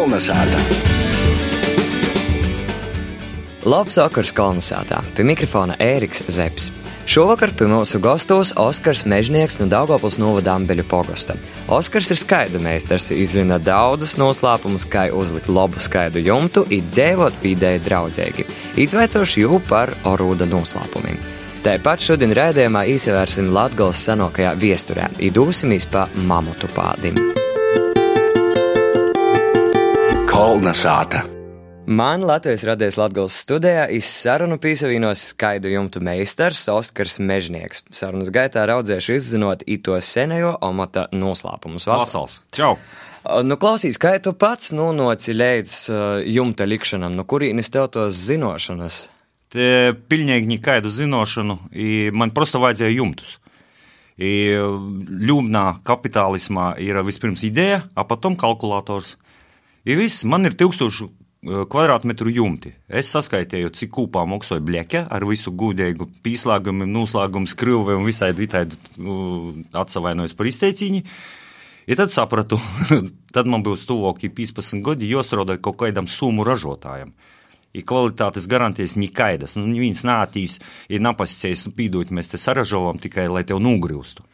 Kolnesāta! Labs vakars kolonizētā, pie mikrofona Ēriks Zepsi. Šovakar pie mūsu gastos Oskars Mežnieks no Daugopils novada Ambeļu pogosta. Oskars ir skaidu meistars, izzina daudzus noslēpumus, kā uzlikt labu skaidu jumtu, it dzēvot vidēji draudzīgi, izvaicoši jū par orūda noslēpumiem. Tāpat šodien rādījumā īsevērsim Latgales senākajā viesturē, idūsimies pa mamutu pādim. Kalnasāta. Man Latvijas radies Latvijas studijā izsarunu piesavienos skaidru jumtu meistars Oskars Mežnieks. Sarunas gaitā raudzēšu izzinot ito senējo omata noslēpumus. Vasals! Čau! Nu, klausīs, kā tu pats nonāci līdz uh, jumta likšanam, nu, no kurienes tev tos zināšanas? Te pilnīgi nekādu zināšanu, man vienkārši vajadzēja jumtus. Uh, ļūmnā kapitālismā ir vispirms ideja, a potom kalkulators. I viss, man ir 1000 kvadrātmetru jumti. Es saskaitīju, cik kūpā maksāja bleķa ar visu gudēju pīslāgumu, noslēgumu, skrūvi un visai vitādi nu, atsavainojos par izteiciņu. Ja tad sapratu, tad man būs tuvākie 15 gadi, jāsroda kaut kādam summu ražotājam. Ir kvalitātes garantijas nekaidas. Nu, viens nātīs, ir napasicējis, nu, pīdot, mēs te saražojam tikai, lai tev nogrūstu.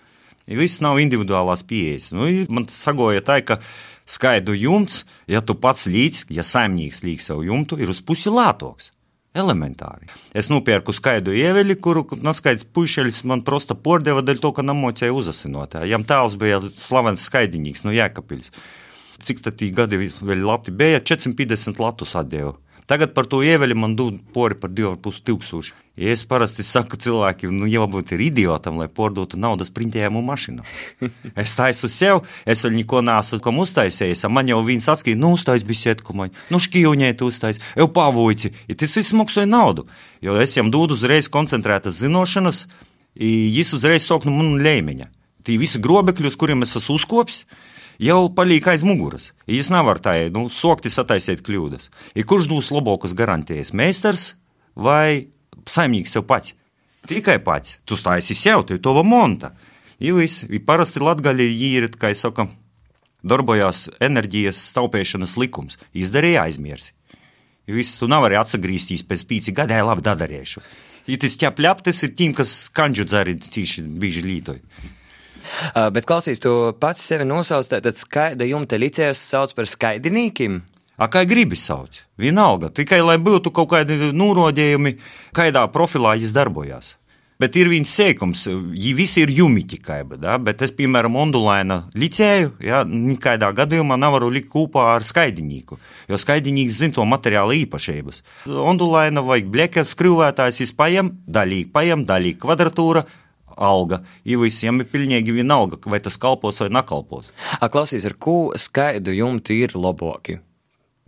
Viss nav individuālās pieejas. Nu, man sagoja tā, ka skaidu jumts, ja tu pats līdz, ja saimnieks līdz savu jumtu, ir uz pusi lētāks. Elementāri. Es nopirku skaidu ieveļu, kuru naskaidrs puišeļs man prosta pordeva dēļ to, ka namocēja uzasinotā. Jam tēls bija slavens skaidinīgs no Jēkabils. Cik tad tī gadi vēl lati bija? 450 latus atdeva. Tagad par to ieveļu man dod pori par 2,5 tūkstoši. Ja es parasti saku cilvēkiem, nu, jābūt ir idiotam, lai pārdotu naudas printējumu mašīnu. Es taisu sev, es vēl neko neesmu kam uztaisījis. Man jau viens atskaita, nu, uztais bisētu, ko man, nu, škīvņēt uztais, jau pavoici, ja tas viss maksāja naudu. Jo es jam dodu uzreiz koncentrētas zinošanas, jis uzreiz sok no man ļēmeņa. Tī visi grobekļi, uz kuriem es esmu uzkopis, jau paliek aiz muguras. Tā, nu, sokti sataisīt kļūdas. Ir kurš būs labākas garantijas? Meistars vai saimnieks sev pats? Tikai pats. Tu stāsi sev, tu to monta. Ir viss, parasti latgaļi ir, kā es saku, darbojās enerģijas staupēšanas likums. Izdarīja aizmirsi. Viss tu nevari atgriezties pēc pīci gadē, labi dadarīšu. Ja tas ķepļaptis ir tiem, kas kanģu dzēri cīši bieži lītoji. Uh, bet klausīs, tu pats sevi nosauc, tad skaida jumta licējus sauc par skaidinīkiem. A, kā gribi sauc, vienalga, tikai lai būtu kaut kādi nūrodējumi, kādā profilā viņš darbojās. Bet ir viens sēkums, viņi visi ir jumiķi, kaiba, da? bet es, piemēram, ondulaina licēju, ja, nekādā gadījumā nevaru likt kopā ar skaidinīku, jo skaidinīks zina to materiālu īpašības. Ondulaina vajag bleķa skrūvētājs, viņš paiem, daļīgi paiem, daļīgi kvadratūra, alga. Ir visiem ir pilnīgi vienalga, vai tas kalpos vai nekalpos. A, klausīs, ar ko skaidu jumti ir labāki?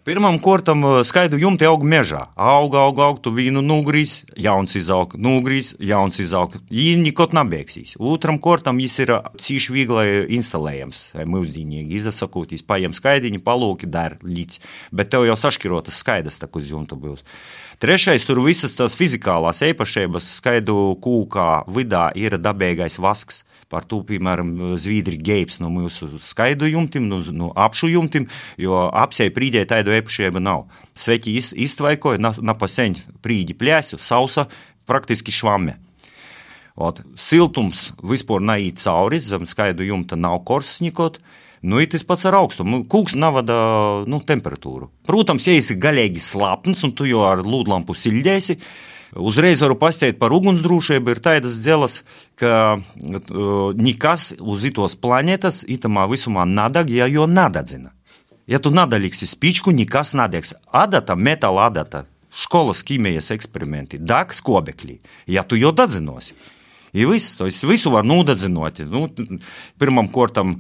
Pirmam kortam skaidu jumti aug mežā. Auga, auga, aug, tu vīnu nugrīs, jauns izaug, nugrīs, jauns izaug. Viņi nekot nabēgsīs. Otram kortam jis ir cīši viegli instalējams. Mūsdīnīgi izsakotīs, paiem skaidiņu, palūki, dar līdz. Bet tev jau saškirotas skaidas tak uz jumta būs. Trešais tur visas tās fizikālās īpašības skaidu kūkā vidā ir dabīgais vasks. Par to, piemēram, Zviedri geips no mūsu skaidu jumtiem, no, no apšu jumtiem, jo apsēja prīdē tādu īpašību nav. Sveiki iztvaikoja, napaseņ prīdi plēsu, sausa, praktiski švame. Ot, siltums vispār neiet cauri, zem skaidu jumta nav korsnikot. Nu, ir tas pats ar augstumu. Kūks navada nu, temperatūru. Protams, ja esi galīgi slāpnis un tu jau ar lūdlampu siļģēsi, uzreiz varu pastāstīt par ugunsdrošību. Ir tādas dzelas, ka uh, nekas uz itos planētas itamā visumā nadag, ja jo nadadzina. Ja tu nadaliksi spīčku, nekas nadegs. Adata, metāla adata, skolas ķīmijas eksperimenti, dag skobekļi, ja tu jau dadzinosi. Ir viss, to visu var nodadzinot. Nu, pirmam kortam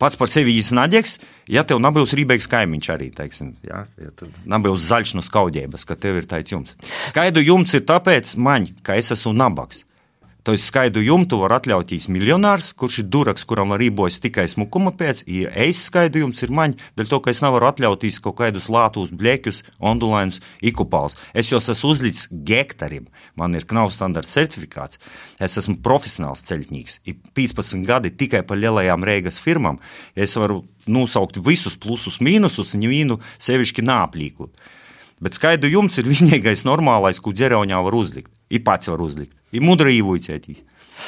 pats par sevi īsti nadegs, ja tev nebūs rībīgs kaimiņš arī, teiksim, ja, ja tad nebūs zaļš no skaudības, ka tev ir tāds jums. Skaidu jums ir tāpēc man, ka es esmu nabaks. To skaidu jumtu var atļauties miljonārs, kurš ir duraks, kuram var rībojas tikai smukuma pēc. Ja es skaidu jums ir maņa, dēļ to, ka es nevaru atļauties kaut kādus lātus, bļeķus, ondulainus, ikupālus. Es jau esmu uzlicis gektarim, man ir knauts standarta certifikāts. Es esmu profesionāls ceļķis. Ir 15 gadi tikai par lielajām reigas firmām. Es varu nosaukt visus plusus, mīnusus, un vīnu sevišķi nāplīkot. Bet skaidu jums ir vienīgais normālais, ko ģeroņā var uzlikt. Ir pats var uzlikt ir mudra īvuicētīs.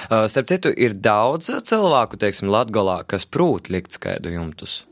Uh, starp citu, ir daudz cilvēku, teiksim, Latgolā, kas prūt likt skaidu jumtus.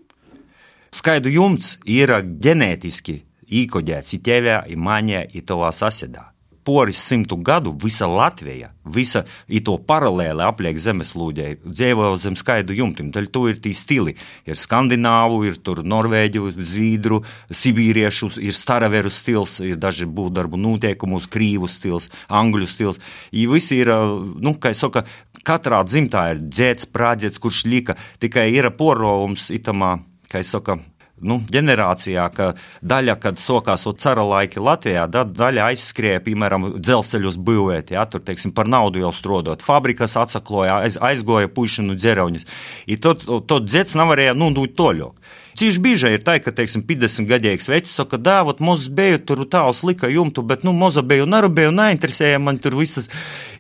Skaidu jumts ir ģenētiski īkoģēts i ķēvē, i maņē, i tovā sasiedā poris simtu gadu visa Latvija, visa to paralēli apliek zemeslūdē, dzīvo zem skaidu jumtiem. Tad tur ir tie stili. Ir skandināvu, ir norvēģu, zīdru, sibīriešu, ir staraveru stils, ir daži būvdarbu noteikumus, krīvu stils, angļu stils. I visi ir, nu, kā es saku, katrā dzimtā ir dzēts, prādzēts, kurš lika, tikai ir porovums itamā, kā es saku, nu, ģenerācijā, ka daļa, kad sokās cara laiki Latvijā, tad daļa aizskrēja, piemēram, dzelzceļus būvēt, ja tur, teiksim, par naudu jau strādāt. Fabrikas atsakloja, aiz, aizgoja pušanu dzerauņus. To, to, to dzets nevarēja nodūt toļok. Cīši bieži ir tā, ka, teiksim, 50 gadīgs vecs saka, dāvot, mozus beju tur tāls lika jumtu, bet, nu, moza beju narubēju, neinteresēja man tur visas,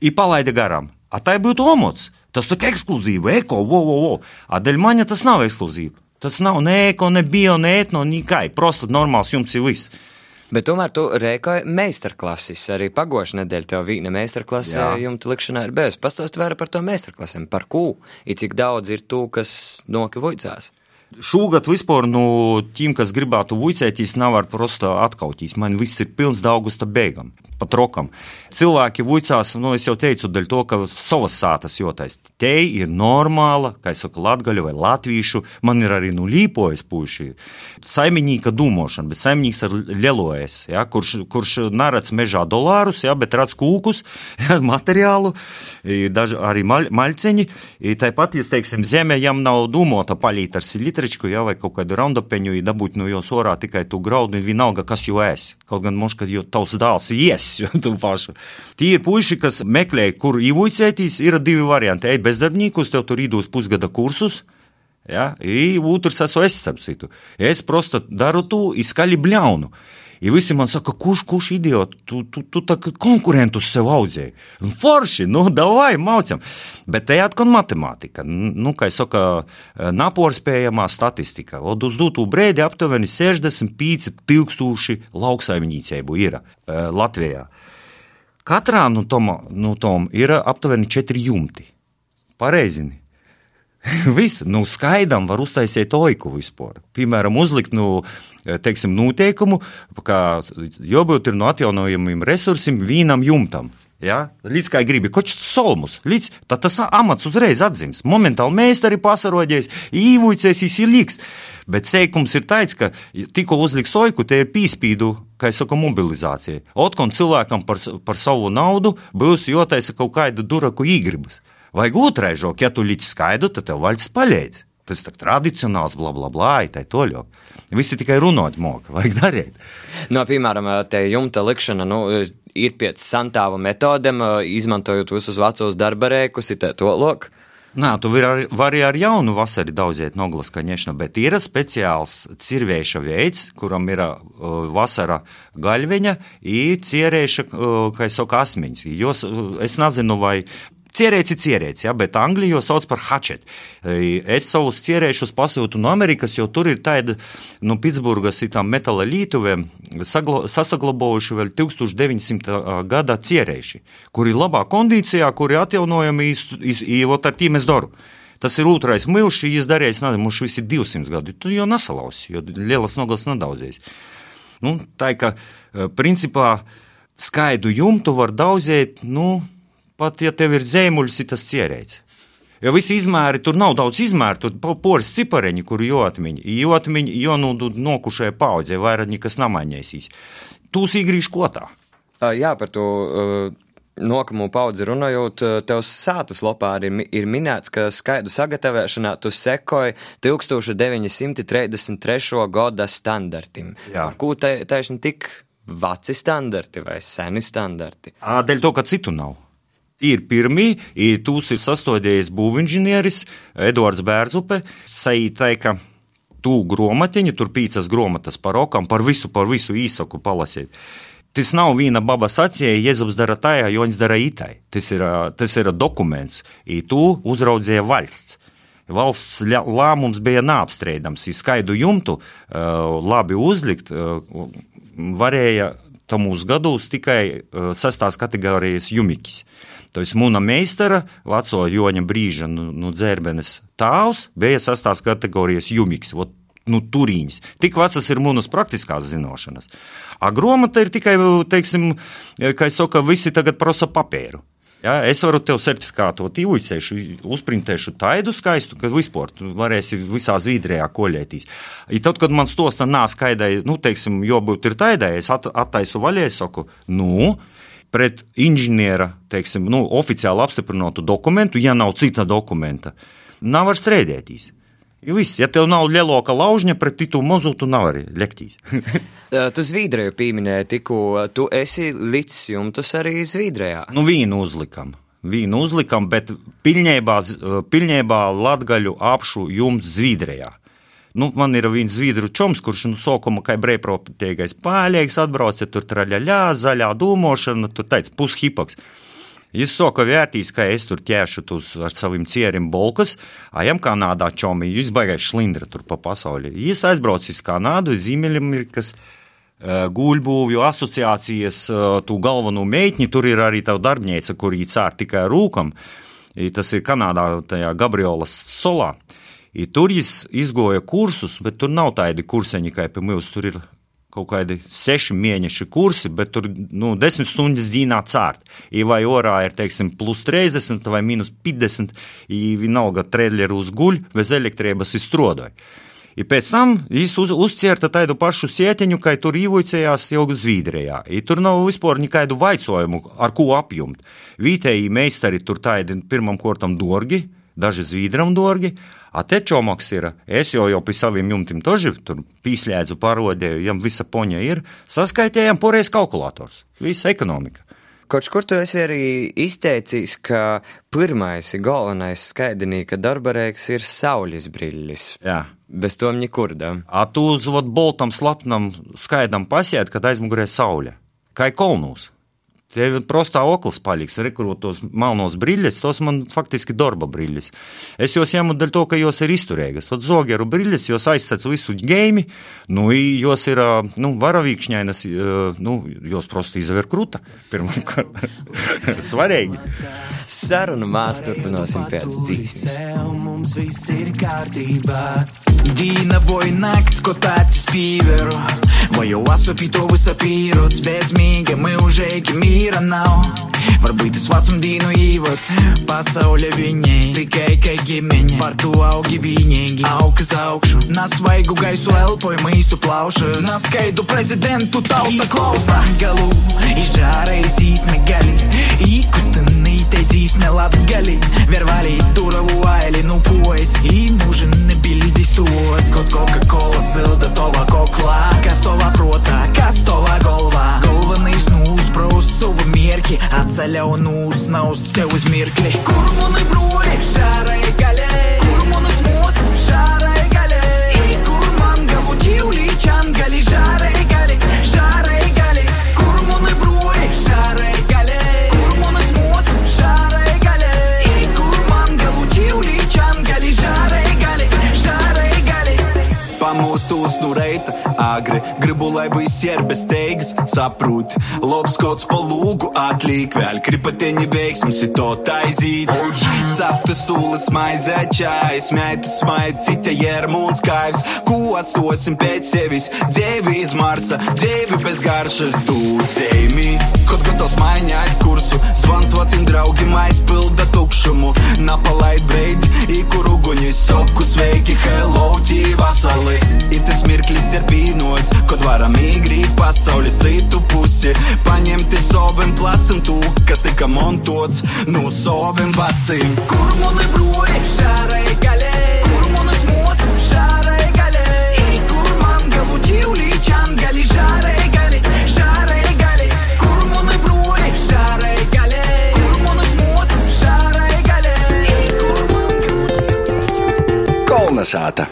i palaida garām. A tā būtu omots. Tas tā kā ekskluzīva, eko, wo, wo, wo. A dēļ maņa tas nav ekskluzīva. Tas nav ne eko, ne bio, ne etno, nikai. Prosta normāls jums ir viss. Bet tomēr tu rēkoji meistarklases. Arī pagājušajā nedēļā tev vīna meistarklase jumta likšanā ir bez. Pastāst vairāk par to meistarklasēm, par ko, ir cik daudz ir tu, kas nokivojcās. Šogad vispār no tiem, kas gribētu vuicēties, nevar prosta atkautīs. Man viss ir pilns augusta beigām, pat rokam. Cilvēki vuicās, nu, es jau teicu, dēļ to, ka savas sātas jotais. Te ir normāla, kā es saku, latgaļu vai latvīšu, man ir arī nu līpojas puši. Saimnieka dūmošana, bet saimnieks ar lielojas, ja, kurš, kurš neredz mežā dolārus, ja, bet redz kūkus, ja, materiālu, daži arī maļ, maļceņi. Tāpat, ja, teiksim, zeme jam nav dūmota palīta ar silītu, litričku, ja, vai kaut kādu randopeņu, ja dabūt no jos orā tikai tu graudu, un vienalga, kas jau esi. Kaut gan možda, ka tavs dēls ies, tu pašu. Tie ir puiši, kas meklē, kur īvuicētīs, ir divi varianti. Ej bezdarbniekus, tev tur īdos pusgada kursus. Ja, i otrs esmu es, starp citu. Es prosto daru to, izskaļi I visi man saka, kurš, kurš idiot, tu, tu, tu tā konkurentus sev audzēji. Forši, nu, davai, maucam. Bet te atkal matemātika. Nu, kā es saku, naporspējamā statistika. Od uz dūtu brēdi aptuveni 65 tūkstoši lauksaimniecību ir Latvijā. Katrā no tom, no tom ir aptuveni 4 jumti. Pareizini. Viss, nu, skaidram var uztaisīt oiku vispār. Piemēram, uzlikt, nu, teiksim, noteikumu, ka jābūt no atjaunojamiem resursiem vienam jumtam. Ja? Līdz kā gribi, koč solmus, līdz tas amats uzreiz atzīmes. Momentāli mēs arī pasaroģēs, īvuicies, ir liks. Bet seikums ir tāds, ka tikko uzliks soiku, te ir pīspīdu, kā es saku, mobilizācija. Otkon cilvēkam par, par savu naudu būs jotaisa kaut kāda duraku īgribas. Vai otraižok, ja tu līdz skaidru, tad tev vaļas paļēdz. Tas ir tradicionāls, bla, bla, bla, tā toļo. Visi tikai runāt moka, vajag darīt. No, piemēram, te jumta likšana, nu, ir pēc santāva metodēm, izmantojot visus vecos darbarēkus, ir to loku. Nē, tu vari, vari ar jaunu vasaru daudziet noglas kaņešana, bet ir speciāls cirvēša veids, kuram ir uh, vasara gaļveņa, ir cierēša, uh, kā es saku, asmiņas. Jos, es nezinu, vai Cierēci, cierēci, ja, bet Angļu jau sauc par hačetu. Es savus cierēšus pasūtu no Amerikas, jo tur ir tāda, nu, Pitsburgas metāla lītuve, sasaglabojuši vēl 1900. gada cierēši, kuri ir labā kondīcijā, kuri atjaunojami, īvot ar tīmes doru. Tas ir otrais mūžs, ja izdarījis, mums visi 200 gadu. Tu jau nesalausi, jo lielas noglas nedaudzies. Nu, tā ir, ka principā skaidu jumtu var daudzēt, nu, Pat ja tev ir zēmuļs, tas cierēts. Jo visi izmēri, tur nav daudz izmēru, tur poras cipareņi, kuru jotmiņi, jotmiņi, jo nu nokušajai paudzē vairāk nekas namaņēsīs. Tūs īgrīš kotā. Jā, par to. Uh... Nākamo paudzi runājot, tev sātas lopā arī ir minēts, ka skaidu sagatavošanā tu sekoji 1933. gada standartim. Jā. Ar ko taisni tik veci standarti vai seni standarti? Dēļ to, ka citu nav. Ir pirmie, tūs ir sastādījis būvinženieris Edvards Bērzupe, saītai, tū gromatiņu, tur pīcas gromatas par okam, par visu, par visu īsaku palasīt. Tas nav viena baba sacīja, Jēzus dara tajā, jo viņš dara itai. Tas ir, tas ir dokuments, i tu uzraudzīja valsts. Valsts lēmums bija neapstrīdams. Ir skaidru jumtu, labi uzlikt, varēja tamus gados tikai sestās kategorijas jumikis. To ir mūna meistara, veco Joņa brīža, nu, nu dzērbenes tāvs, bija sastās kategorijas jumiks. Vot, nu, turīņas. Tik vecas ir mūnas praktiskās zināšanas. A gromata ir tikai, teiksim, kā es saku, visi tagad prasa papīru. Ja, es varu tev certifikātu tīvuļcēšu, uzprintēšu taidu skaistu, ka vispār tu varēsi visā Zviedrijā koļētīs. Ja tad, kad man stosta nā skaidai, nu, teiksim, jo būtu ir taidai, es at, attaisu vaļai, saku, nu, pret inženiera, teiksim, nu, oficiāli apstiprinātu dokumentu, ja nav cita dokumenta, nav var strēdētīs. Jo viss, ja tev nav lielāka laužņa, pret tu mazu tu nevari lektīs. tu Zviedriju pieminēji tikko, tu esi līdz jumtus arī Zviedrijā. Nu, vīnu uzlikam. Vīnu uzlikam, bet pilnībā, pilnībā latgaļu apšu jumts Zviedrijā. Nu, man ir viens zviedru čoms, kurš nu, sākumā kā brīvprātīgais pāļīgs atbrauca, tur traļaļā, zaļā dūmošana, tur teica pushipaks. Jis saka vērtīs, ka es tur ķēšu tus ar saviem cierim bolkas, ajam Kanādā čomi, jūs baigais šlindra tur pa pasauli. Jis aizbrauc uz Kanādu, Ziemeļamerikas guļbūvju asociācijas tu galveno meitņi, tur ir arī tava darbnīca, kur viņi cēr tikai rūkam. Tas ir Kanādā, tajā Gabriolas solā. I tur viņš izgoja kursus, bet tur nav tādi kurseņi, kā pie mums. Tur ir kaut kādi seši mēneši kursi, bet tur nu, desmit stundas dienā cārt. I vai orā ir, teiksim, plus 30 vai minus 50, i vienalga trēļerus guļ, bez elektrības izstrodoja. I pēc tam viņš uz, uzcērta tādu pašu sieteņu, kā tur īvojcējās jau Zviedrijā. I tur nav vispār nekādu vaicojumu, ar ko apjumt. Vītēji meistari tur tādi pirmam kortam dorgi, daži zvīdram dārgi, a te čomaks ir. Es jau, jau pie saviem jumtiem toži tur pīslēdzu parodēju, jam visa poņa ir, saskaitējam poreiz kalkulators, visa ekonomika. Kaut kur tu esi arī izteicis, ka pirmais galvenais skaidrnīka darbarēks ir saules brillis. Jā. Bez tom nekurdam. A tu uz vot boltam slapnam skaidram pasiet, kad aizmugurē saule. Kā kolnūs. Tev prostā oklis paliks, rekrut tos melnos brīļus, tos man faktiski darba brīļus. Es jūs ņemu dēļ to, ka jūs ir izturīgas. Ot zogeru brīļus, jūs aizsēc visu gēmi, nu, jūs ir, nu, varavīkšņainas, nu, jūs prosti izver kruta. Pirmkārt, svarīgi. Sarunu mēs turpināsim pēc dzīsmes. Mums viss ir kārtībā. Dīna vai nakts, ko tāds pīveru. Vai jau asopīto visapīrots, bezmīgi, мы уже iki mīra nav. Varbūt tas vecumdīnu īvots, pasaulē viņai tikai kā ģimeņa. Par to augi vienīgi, augas augšu. Nasvaigu gaisu elpoju mīsu plaušu. Naskaidu prezidentu tauta klausa. Galu, izžārais īsme gali. Īkustinī teidzīs nelatgali. Vervalī turavu aili, nu ko es īmuži nebildis tos. Kaut Coca-Cola silda tova koklā. Kas tova protā, kas tova galvā. Galvenais nūspraust savu mierki. Atceļau nūsnaust sev uz mirkli. Kur mani broli, šārai galē. Kur manas mūsas, šārai galē. I kur man gabu ķīvlī, čan gali, šārai gali, šārai agri, gribu, lai viss ir bez steigas, saprot. Labs kaut pa lūgu atliek vēl, kripateņi veiksmes ir to taizīt. Cepta sūlas maizē čājas, meitu smaid, cita jēr mūns kaivs, ko atstosim pēc sevis. Dzēvi iz Marsa, dzēvi bez garšas, dūdzējumi. Kaut gatavs maiņāt kursu, zvans vecim draugim aizpilda tukšumu. Napalaid breidi, į kur uguņi soku sveiki, hello, tīvasali. Ir tas mirklis ir pīnots, kad varam īgrīs pasaules citu pusi. Paņemti saviem plecam tū, kas tika montots no saviem veciem. Kur mani broļi, šārai galē? Kur manas mūsas, šārai galē? I kur man gabu ķīvlī, čan gali, Kalnasāta!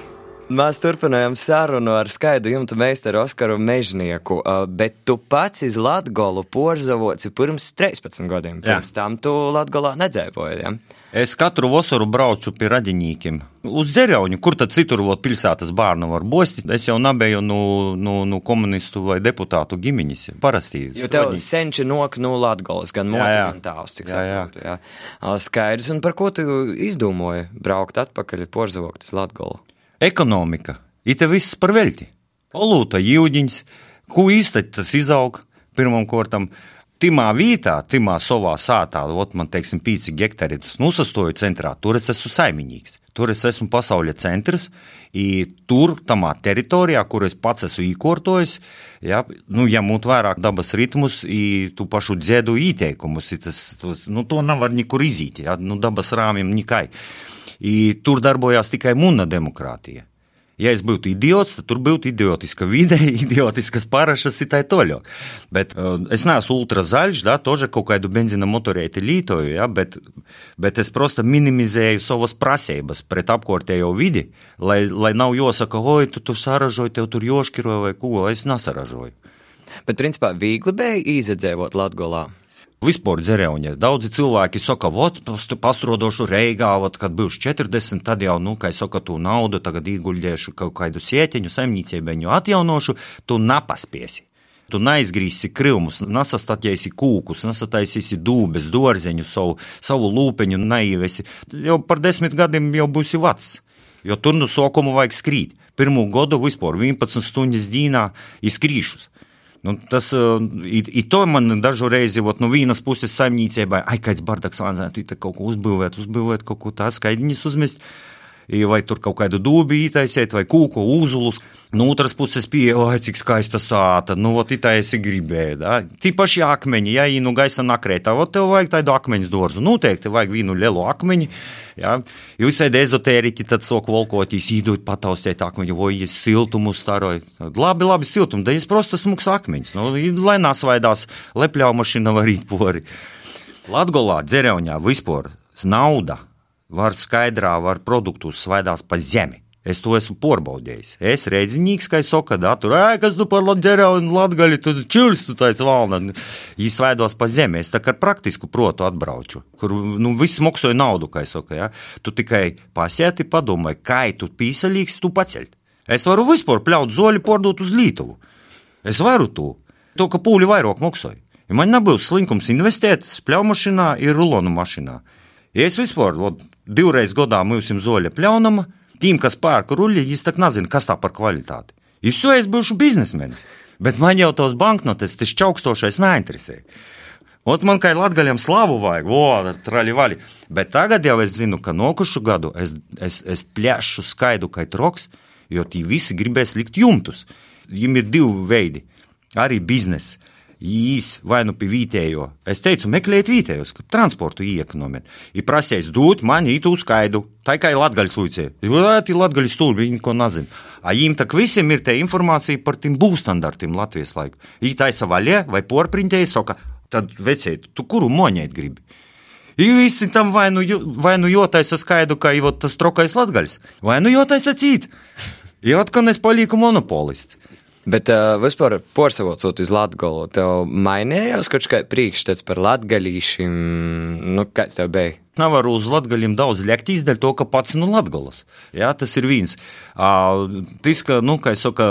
Mēs turpinājām sarunu ar skaidu jumta meistaru Oskaru Mežnieku, bet tu pats iz Latgolu porzavoci pirms 13 gadiem. Pirms Jā. tam tu Latgolā nedzēvoji, ja? Es katru vasaru braucu pie radiņīkiem. Uz Zerauņu, kur tad citur vēl pilsētas bērnu var bosti. Es jau nabēju no, no, no komunistu vai deputātu ģimeņas. Parasti. Jo tev radiņ... senči nok no Latgolas, gan moti, gan tāvs, cik saprotu. Jā. Skaidrs, un par ko tu izdomāji braukt atpakaļ porzavokt uz Latgolu? ekonomika, it viss par veļti. Olūta jūģiņš, ko īsti tas izaug pirmam kortam. Timā vītā, timā savā sātā, ot man teiksim, pīci hektari, tas nusastoju centrā, tur es esmu saimnieks. Tur es esmu pasaules centrs, tur, tamā teritorijā, kur es pats esmu īkortojis, ja, nu, ja mūt vairāk dabas ritmus, tu pašu dziedu ieteikumus, tas, tas, nu, to nevar nekur izīt, ja, nu, dabas rāmjiem nekai. I tur darbojās tikai mūna demokrātija. Ja es būtu idiots, tad tur būtu idiotiska vide, idiotiskas parašas, ir tā toļo. Bet uh, es neesmu ultra zaļš, da, tože kaut kādu benzina motorēti lītoju, ja, bet, bet es prosta minimizēju savas prasības pret apkārtējo vidi, lai, lai nav jāsaka, oi, tu, tu saražoji, tev tur joškiroja vai ko, es nesaražoju. Bet, principā, viegli bija izdzēvot Latgolā. Vispār dzerauņa. Daudzi cilvēki saka, vot, pastrodošu reigā, vot, kad būs 40, tad jau, nu, kā saka, tu naudu tagad ieguļģēšu kaut kādu sieteņu, saimniecību atjaunošu, tu napaspiesi. Tu neizgrīsi krūmus, nesastatīsi kūkus, nesataisīsi dūbes, dārzeņu, savu, savu lūpeņu, neīvesi. Jau par desmit gadiem jau būsi vecs, jo tur no sākuma vajag skrīt. Pirmo gadu vispār 11 stundas dīnā izkrīšus. Nu, tas ir to man dažu reizi, ot, no vienas puses saimniecībai, ai, kāds bardaks vajadzētu kaut ko uzbūvēt, uzbūvēt kaut ko tādu skaidriņus uzmest vai tur kaut kādu dūbi ītaisiet, vai kūku uzulus. No otras puses, pieeja, cik skaista sāta, nu, tā esi gribēji. Da? Tīpaši akmeņi, ja īnu gaisa nakrētā, ot, tev vajag tādu akmeņu dārzu. Noteikti vajag vienu lielu akmeņu. Ja? Jūs esat ezotēriķi, tad sok volkotīs, īdot pataustēt akmeņu, vai jūs siltumu staroju. Labi, labi, siltumu, da jūs prosta smuks akmeņus. Nu, lai nasvaidās, lepļau mašīna var īt pori. Latgolā, dzerauņā, vispār nauda var skaidrā, var produktus svaidās pa zemi. Es to esmu porbaudījis. Es redzinīgs, kā saka, da, tur, ej, kas par latģerā un latgaļu, tu čils, tu tāds valna. Viņi svaidos pa zemi. Es tā kā praktisku protu atbrauču, kur, nu, viss moksoja naudu, kā saka, ja. Tu tikai pasieti padomāj, kā tu pīsaļīgs, tu paceļt. Es varu vispār pļaut zoli pārdot uz Lītuvu. Es varu to. To, ka pūļi vairāk moksoja. Ja man nebūs slinkums investēt spļaumašīnā, ir rulonu mašīnā. Ja es vispār, ot, divreiz gadā mūsim zoļa pļaunama, tiem, kas pērk ruļļi, viņš tak nezina, kas tā par kvalitāti. Ir šo es būšu biznesmenis, bet man jau tos banknotes, tas čaukstošais neinteresē. Ot man kā latgaļam slavu vajag, voda, traļi vaļi. Bet tagad jau es zinu, ka nokušu gadu es, es, es pļāšu skaidu kā troks, jo tie visi gribēs likt jumtus. Viņiem ir divi veidi. Arī biznesa īs vai nu pie vietējo. Es teicu, meklējiet vietējos, ka transportu iekonomēt. Ir prasījis dot man ītu skaidu, tā kā ir latgaļas. Jūrāt, ir latgaļas stūri, viņi ko nezina. A jīm tak visiem ir te informācija par tiem būvstandartiem Latvijas laiku. Ī taisa vaļie vai porpriņķēji saka, tad vecēt, tu kuru moņēt gribi? I visi tam vai nu, vai nu jotaisa skaidu, ka ir tas trokais latgaļs, vai nu jotaisa cīt. Jo atkal es palieku monopolists. Bet uh, vispār porcelācot uz latgolu, tev mainījās kaut kā priekšstats par latgalīšiem, nu, kāds tev bija? Nevaru uz latgaļiem daudz liekt izdaļ to, ka pats no latgolas. Jā, tas ir viens. Tas, ka, nu, kā es saku,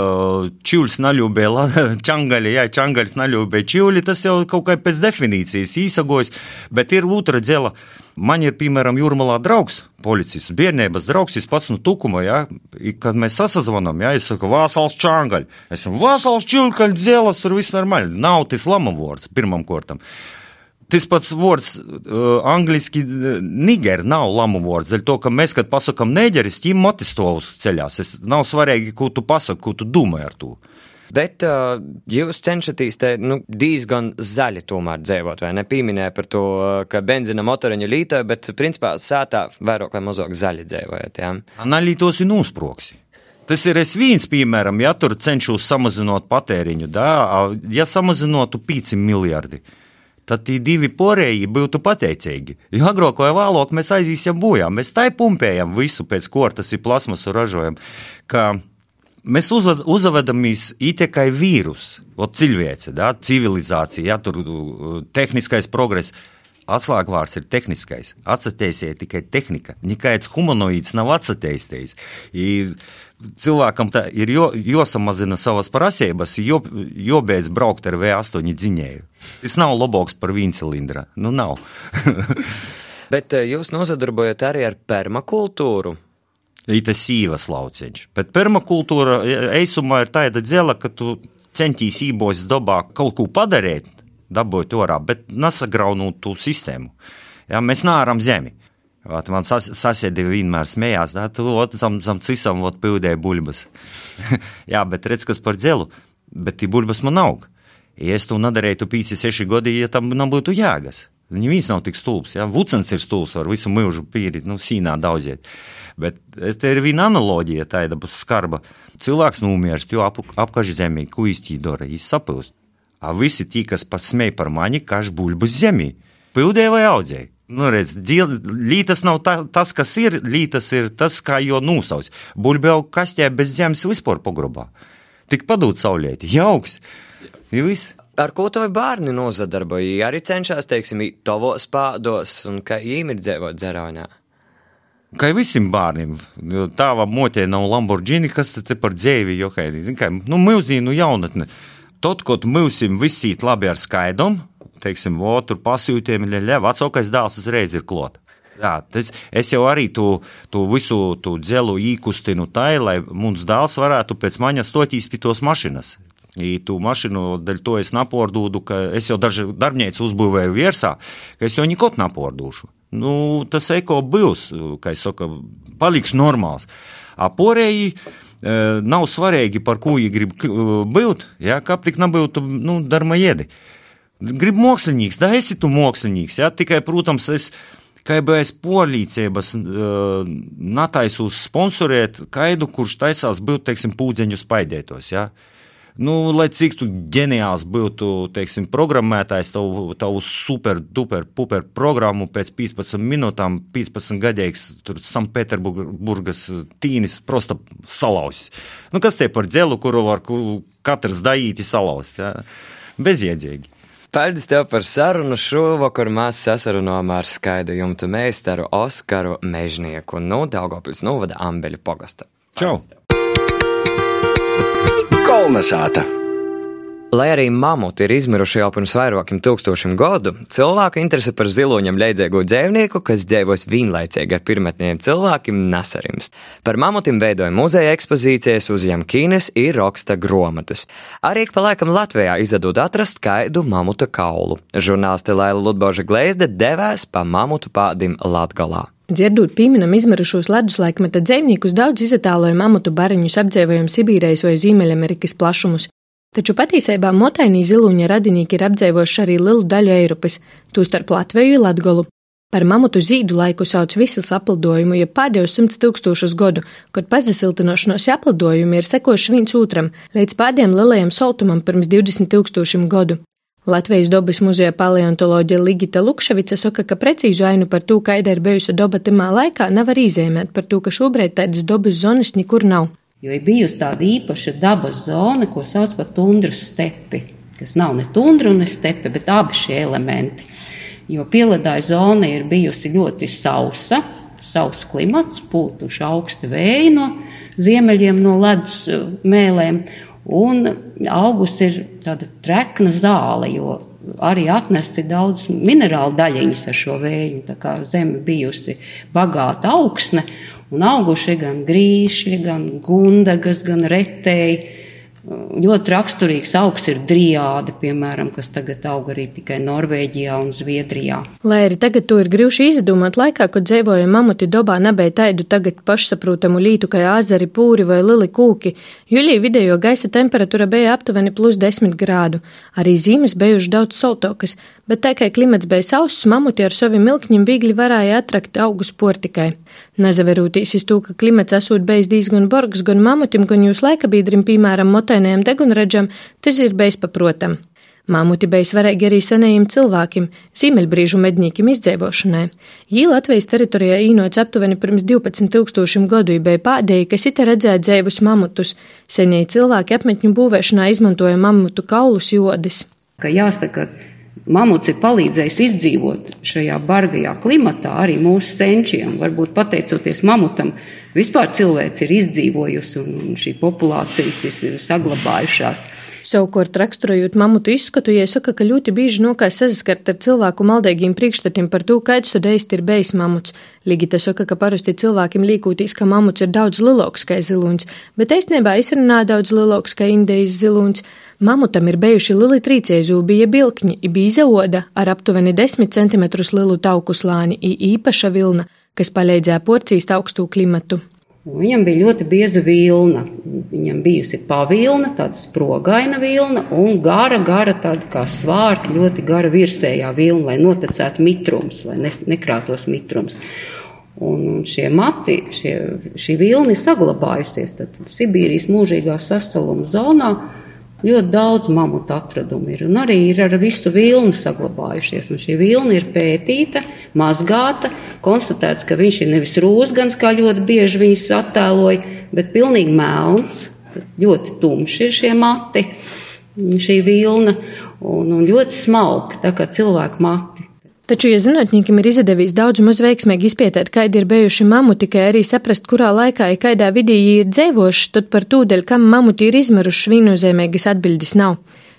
čivļs naļūbē, čangaļi, jā, čangaļs naļūbē čivļi, tas jau kaut kā pēc definīcijas īsagojas, bet ir otra dzela. Man ir, piemēram, jūrmalā draugs, policists, bērnības draugs, es pats no tukuma, ja, kad mēs sasazvanām, ja, es saku, vasals čangaļ, es saku, vasals čilkaļ dzēlas, tur viss normāli, nav tas lama vārds pirmam kortam. Tas pats vārds uh, angliski niger nav lamu vārds, dēļ to, ka mēs, kad pasakam neģeris, ķim motistovus ceļās, es nav svarīgi, ko tu pasaki, ko tu domā ar to. Bet uh, jūs cenšaties te nu, diezgan zaļi tomēr dzīvot, vai ne? Pieminēja par to, ka benzina motoriņu lītoja, bet principā sētā vairāk vai mazāk zaļi dzīvojat. Ja? Analītos ir nūsproksi. Tas ir es viens, piemēram, ja tur cenšos samazinot patēriņu, da, ja samazinotu 5 miljardi, tad tie divi porēji būtu pateicīgi. Jo agrāk vai vēlāk mēs aizīsim bojā. Mēs tai pumpējam visu, pēc ko tas ir plasmasu ražojam. Mēs uzvedamies tikai vīrusu, cilvēce, da, civilizācija, ja, tur tehniskais progress. Atslēgvārds ir tehniskais. Atcerieties, tikai tehnika. Nekāds humanoīds nav atcerējies. Cilvēkam ir jo, jāsamazina savas prasības, jo, jābeidz braukt ar V8 dziņēju. Tas nav labāks par vienu cilindru. Nu, nav. Bet eh, jūs nozadarbojat arī ar permakultūru. Ir tas īvas lauciņš. Bet permakultūra eisumā ir tāda dzela, ka tu centīs ībos dabā kaut ko padarīt, dabūt orā, bet nesagraunot to sistēmu. Ja, mēs nāram zemi. Vat man sas, sasēdi vienmēr smējās, tā tu zam, zam cisam vat pildēja buļbas. Jā, bet redz, kas par dzelu, bet tī buļbas man aug. Ja es to nedarītu 5-6 gadi, ja tam nebūtu jēgas. Viņam nav tik stulbs. Ja? Vucens ir stulbs, var visu mūžu pīrīt, nu, sīnā daudziet. Bet te ir viena analoģija, tāda skarba. Cilvēks nomirst, jo ap, apkaž zemī, ko īsti dara, viņš sapilst. A visi tie, kas pasmēja par mani, kaž buļbus zemī, pildēja vai audzēja. Nu, redz, lītas nav tā, tas, kas ir, lītas ir tas, kā jo nosauc. Buļbuļs jau kastē bez zemes vispār pogrobā. Tik padūt saulēti, jauks. Viss. Ar ko to bērni nozadarbojas? Arī cenšas, teiksim, tavos pādos un kā īmi dzīvot dzeraunā. Kā visiem bērniem, tāda motē nav Lamborghini, kas te par dzīvi jokaini. Nu, milzīnu jaunatni. Tad, kad mēs visi labi ar skaidrumu, teiksim, o, tur pasūtījumi, ļa, vecākais dēls uzreiz ir klāts. Jā, tas, es jau arī to, to visu to dzelu īkustinu tā, lai mums dēls varētu pēc maņas stotīs pie tos mašinas. I tu mašīnu, dēļ to es napordūdu, ka es jau daži darbnieci uzbūvēju virsā, ka es jau neko napordūšu. Nu, tas eko būs, kā es saku, paliks normāls. A porēji e, nav svarīgi, par ko viņi grib būt, ja, kā tik nebūtu, nu, darma jēdi. Gribu mākslinieks, da esi tu mākslinieks, ja, tikai, protams, es KBS polīcības uh, nataisus sponsorēt kaidu, kurš taisās būt, teiksim, pūdzeņu spaidētos, ja. Nu, lai cik tu ģeniāls būtu, teiksim, programmētājs, tavu, tavu super, duper, puper programmu pēc 15 minūtēm, 15 gadīgs, Sanktpēterburgas tīnis prosta salausis. Nu, kas te par dzelu, kuru var katrs daīti salauzt? Ja? Bezjēdzīgi. Paldies tev par sarunu. Šovakar mēs sasarunājām ar skaidu jumtu meistaru Oskaru Mežnieku no Daugopils novada Ambeļu pogasta. Čau! Paldies tev. Kolnesāta! Lai arī mamuti ir izmiruši jau pirms vairākiem tūkstošiem gadu, cilvēku interese par ziloņam leidzēgo dzīvnieku, kas dzīvos vienlaicīgi ar pirmotniem cilvēkiem, nesarimst. Par mamutiem veidoja muzeja ekspozīcijas uz Jamkīnes ir raksta grāmatas. Arī pa laikam Latvijā izdod atrast kaidu mamuta kaulu. Žurnālisti Laila Ludboža Gleizde devās pa mamutu pādim Latgalā. Dzirdot pieminam izmirušos leduslaikmeta dzīvniekus, daudz izatāloja mamutu bariņus apdzīvojam Sibīrijas vai Ziemeļamerikas plašumus. Taču patiesībā motainī ziluņa radinieki ir apdzīvojuši arī lielu daļu Eiropas, tostarp Latviju un Latgolu. Par mamutu zīdu laiku sauc visas aplidojumu, ja pēdējos simts tūkstošus gadu, kad pazasiltinošanos aplidojumi ir sekojuši viens otram līdz pēdējiem lielajam soltumam pirms 20 tūkstošiem gadu. Latvijas dabas muzeja paleontoloģija Ligita Lukševica saka, ka precīzu ainu par to, kāda ir bijusi daba timā laikā, nevar izēmēt par to, ka šobrīd tādas dabas zonas nekur nav. Jo ir bijusi tāda īpaša dabas zona, ko sauc par tundras stepi, kas nav ne tundra un ne stepe, bet abi šie elementi. Jo pieledāja zona ir bijusi ļoti sausa, sauss klimats, pūtuši augsti vēji no ziemeļiem, no ledus mēlēm, Un augus ir tāda trekna zāle, jo arī atnesti daudz minerālu daļiņas ar šo vēju. Tā kā zeme bijusi bagāta augsne, un auguši gan grīši, gan gundagas, gan retēji Ļoti raksturīgs augs ir driāde, piemēram, kas tagad aug arī tikai Norvēģijā un Zviedrijā. Lai arī tagad to ir grūti izdomāt, laikā, kad dzīvoja mamuti dobā, nebija taidu tagad pašsaprotamu lītu kā āzari, pūri vai lili kūki. Jūlijā vidējo gaisa temperatūra bija aptuveni plus 10 grādu. Arī zīmes bijušas daudz soltokas, bet tā kā klimats bija sauss, mamuti ar saviem milkņiem viegli varēja atrakt augus portikai. Nezaverūtīs iz to, ka klimats esot bijis diezgan borgs gan mamutim, gan jūs laika biedrim, piemēram, motainajam degunraģam, tas ir bijis paprotam. Māmuti bija svarīgi arī senajiem cilvēkiem, ziemeļbrīžu medniekiem izdzīvošanai. Jī Latvijas teritorijā īnots aptuveni pirms 12 tūkstošiem gadu bija pēdējie, kas ite redzēja dzēvus mamutus. Senie cilvēki apmetņu būvēšanā izmantoja mamutu kaulus jodas. Ka jāsaka, Mamuts ir palīdzējis izdzīvot šajā bargajā klimatā arī mūsu senčiem. Varbūt pateicoties mamutam, vispār cilvēks ir izdzīvojusi un šī populācijas ir saglabājušās. Savukārt, raksturojot mamutu izskatu, iesaka, ka ļoti bieži nokās saskart ar cilvēku maldīgiem priekšstatiem par to, kāds īsti ir bijis mamuts. Ligita saka, ka parasti cilvēkiem līkūtīs, ka mamuts ir daudz lielāks kā ziluņš, bet īstenībā izrunā daudz lielāks kā indijas ziluņš. Mamutam ir bijuši lieli trīcēzūbija bilkņi, bija oda ar aptuveni 10 cm lielu tauku slāni, īpaša vilna, kas palīdzēja porcīs augstu klimatu. Viņam bija ļoti bieza vilna. Viņam bijusi pavilna, tāda sprogaina vilna un gara, gara tāda kā svārta, ļoti gara virsējā vilna, lai notecētu mitrums, lai nekrātos mitrums. Un, un šie mati, šie, šī vilna ir saglabājusies tad, Sibīrijas mūžīgā sasaluma zonā. Ļoti daudz mamutu atradumu ir, un arī ir ar visu vilnu saglabājušies. Un šī vilna ir pētīta, mazgāta, konstatēts, ka viņš ir nevis rūsgans, kā ļoti bieži viņas attēloja, bet pilnīgi melns, ļoti tumši ir šie mati, šī vilna, un, un ļoti smalki, tā kā cilvēku mati. Taču, ja zinātniekiem ir izdevies daudz maz veiksmīgi izpētēt, kādi ir bijuši mamuti, kā arī saprast, kurā laikā ja kādā vidī ir dzīvojuši, tad par tūdeļ, kam mamuti ir izmiruši, viennozīmīgas atbildes nav.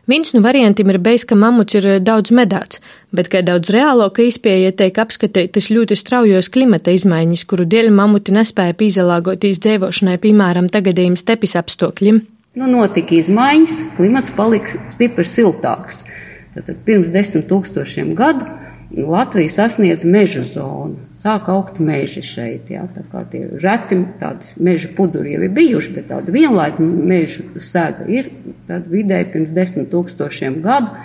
Viens no variantiem ir bijis, ka mamuts ir daudz medāts, bet kā daudz reālāka izpēja tiek apskatītas ļoti straujos klimata izmaiņas, kuru dēļ mamuti nespēja pīzelāgoties dzīvošanai, piemēram, tagadējiem stepis apstākļiem. Nu, notika izmaiņas, klimats palika stipri siltāks. Tātad pirms desmit tūkstošiem gadu Latvija sasniedz meža zonu. Sāk augt meži šeit. Jā, tā kā tie reti tādi meža puduri jau ir bijuši, bet tāda vienlaika meža sēga ir vidēji pirms desmit tūkstošiem gadu,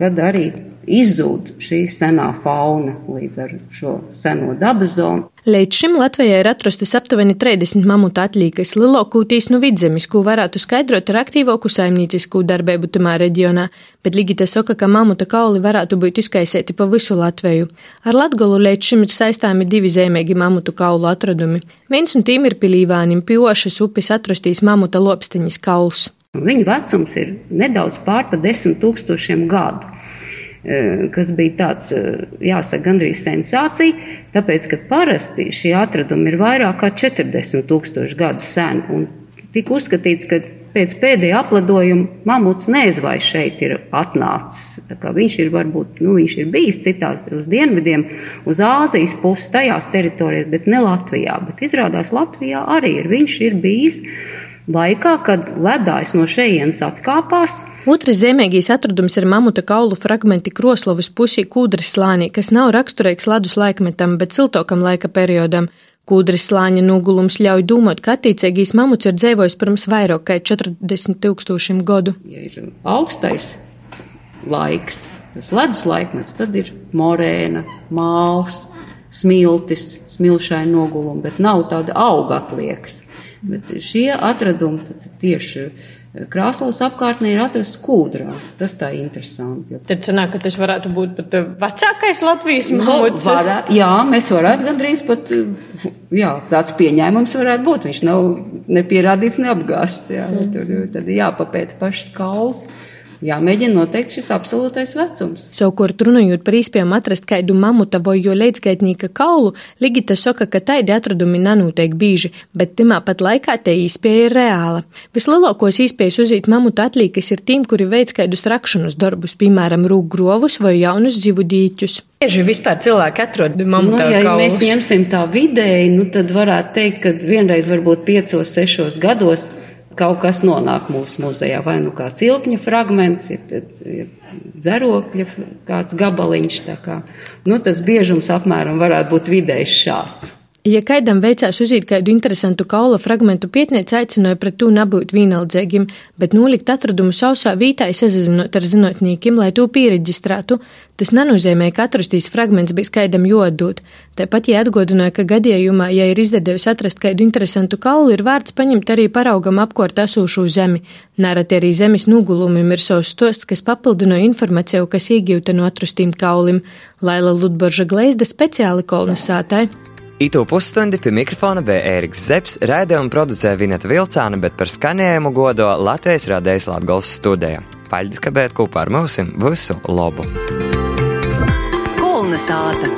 kad arī izzūd šī senā fauna līdz ar šo seno dabas zonu. Līdz šim Latvijā ir atrastas aptuveni 30 mamutu atlīkas lielākūtīs no vidzemes, ko varētu skaidrot ar aktīvāku saimniecisku darbību tamā reģionā, bet Ligita saka, ka mamuta kauli varētu būt izkaisēti pa visu Latviju. Ar Latgolu līdz šim ir saistāmi divi zemīgi mamutu kaulu atradumi. Viens no tiem ir pilīvānim piošas upes atrastīs mamuta lopsteņas kauls. Viņa vecums ir nedaudz pār pa desmit tūkstošiem gadu. Eh, kas bija tāds, eh, jāsaka, gandrīz sensācija, tāpēc, ka parasti šie atradumi ir vairāk kā 40 tūkstoši gadu seni, un tika uzskatīts, ka pēc pēdējā apledojuma mamuts nezvai šeit ir atnācis. Viņš ir varbūt, nu, viņš ir bijis citās uz dienvidiem, uz Āzijas puses, tajās teritorijās, bet ne Latvijā. Bet izrādās Latvijā arī ir, viņš ir bijis laikā, kad ledājs no šejienes atkāpās. Otrs zemīgais atradums ir mamuta kaulu fragmenti Kroslovas pusī kūdras slānī, kas nav raksturīgs ledus laikmetam, bet siltokam laika periodam. Kūdras slāņa nogulums ļauj domāt, ka attiecīgais mamuts ir dzīvojis pirms vairāk kā 40 tūkstošiem gadu. Ja ir augstais laiks, tas ledus laikmets, tad ir morēna, māls, smiltis, smilšaina noguluma, bet nav tāda auga atliekas. Bet šie atradumi tieši Krāslavas apkārtnē ir atrasts kūdrā. Tas tā ir interesanti. Tad sanāk, ka tas varētu būt pat uh, vecākais Latvijas mākslinieks. Nu, varā, jā, mēs varētu gandrīz pat, jā, tāds pieņēmums varētu būt. Viņš nav nepierādīts, neapgāsts. Jā, mm. Tur tad jāpapēta pašas kauls jāmēģina noteikt šis absolūtais vecums. Savukārt, runājot par īspējām atrast kādu mamuta vai jo leģskaitnieka kaulu, Ligita saka, ka taidi atradumi nenotiek bieži, bet timā pat laikā te īspēja ir reāla. Vislielākos īspējas uzīt mamuta atlīkas ir tiem, kuri veids kādus rakšanas darbus, piemēram, rūgrovus vai jaunus zivu dīķus. Bieži vispār cilvēki atrod mamuta nu, ja kaulus. mēs ņemsim tā vidēji, nu, tad varētu teikt, ka vienreiz varbūt piecos, sešos gados kaut kas nonāk mūsu muzejā, vai nu kāds ilkņa fragments, ir dzerokļa kāds gabaliņš. Kā. Nu, tas biežums apmēram varētu būt vidējs šāds. Ja kādam veicās uzīt kādu interesantu kaula fragmentu, pietniece aicināja pret to nebūt vienaldzīgiem, bet nolikt atradumu sausā vītā sazinot ar zinātniekiem, lai to pieregistrētu. Tas nenozīmē, ka atrastīs fragments bija skaidram jodot. Tāpat ja atgādināja, ka gadījumā, ja ir izdevies atrast kādu interesantu kaulu, ir vērts paņemt arī paraugam apkārt esošo zemi. Nereti arī zemes nogulumim ir savs stosts, kas papildināja informāciju, kas iegūta no atrastīm kaulim. Laila Ludborža Gleizda speciāli kolonizētāji. Itu pusstundi pie mikrofona bija Ēriks Zepsi, raidījumu producēja Vineta Vilcāna, bet par skanējumu godo Latvijas radējas Latgals studija. Paļģis, ka bēt kopā ar mums visu labu! Kolnesāta!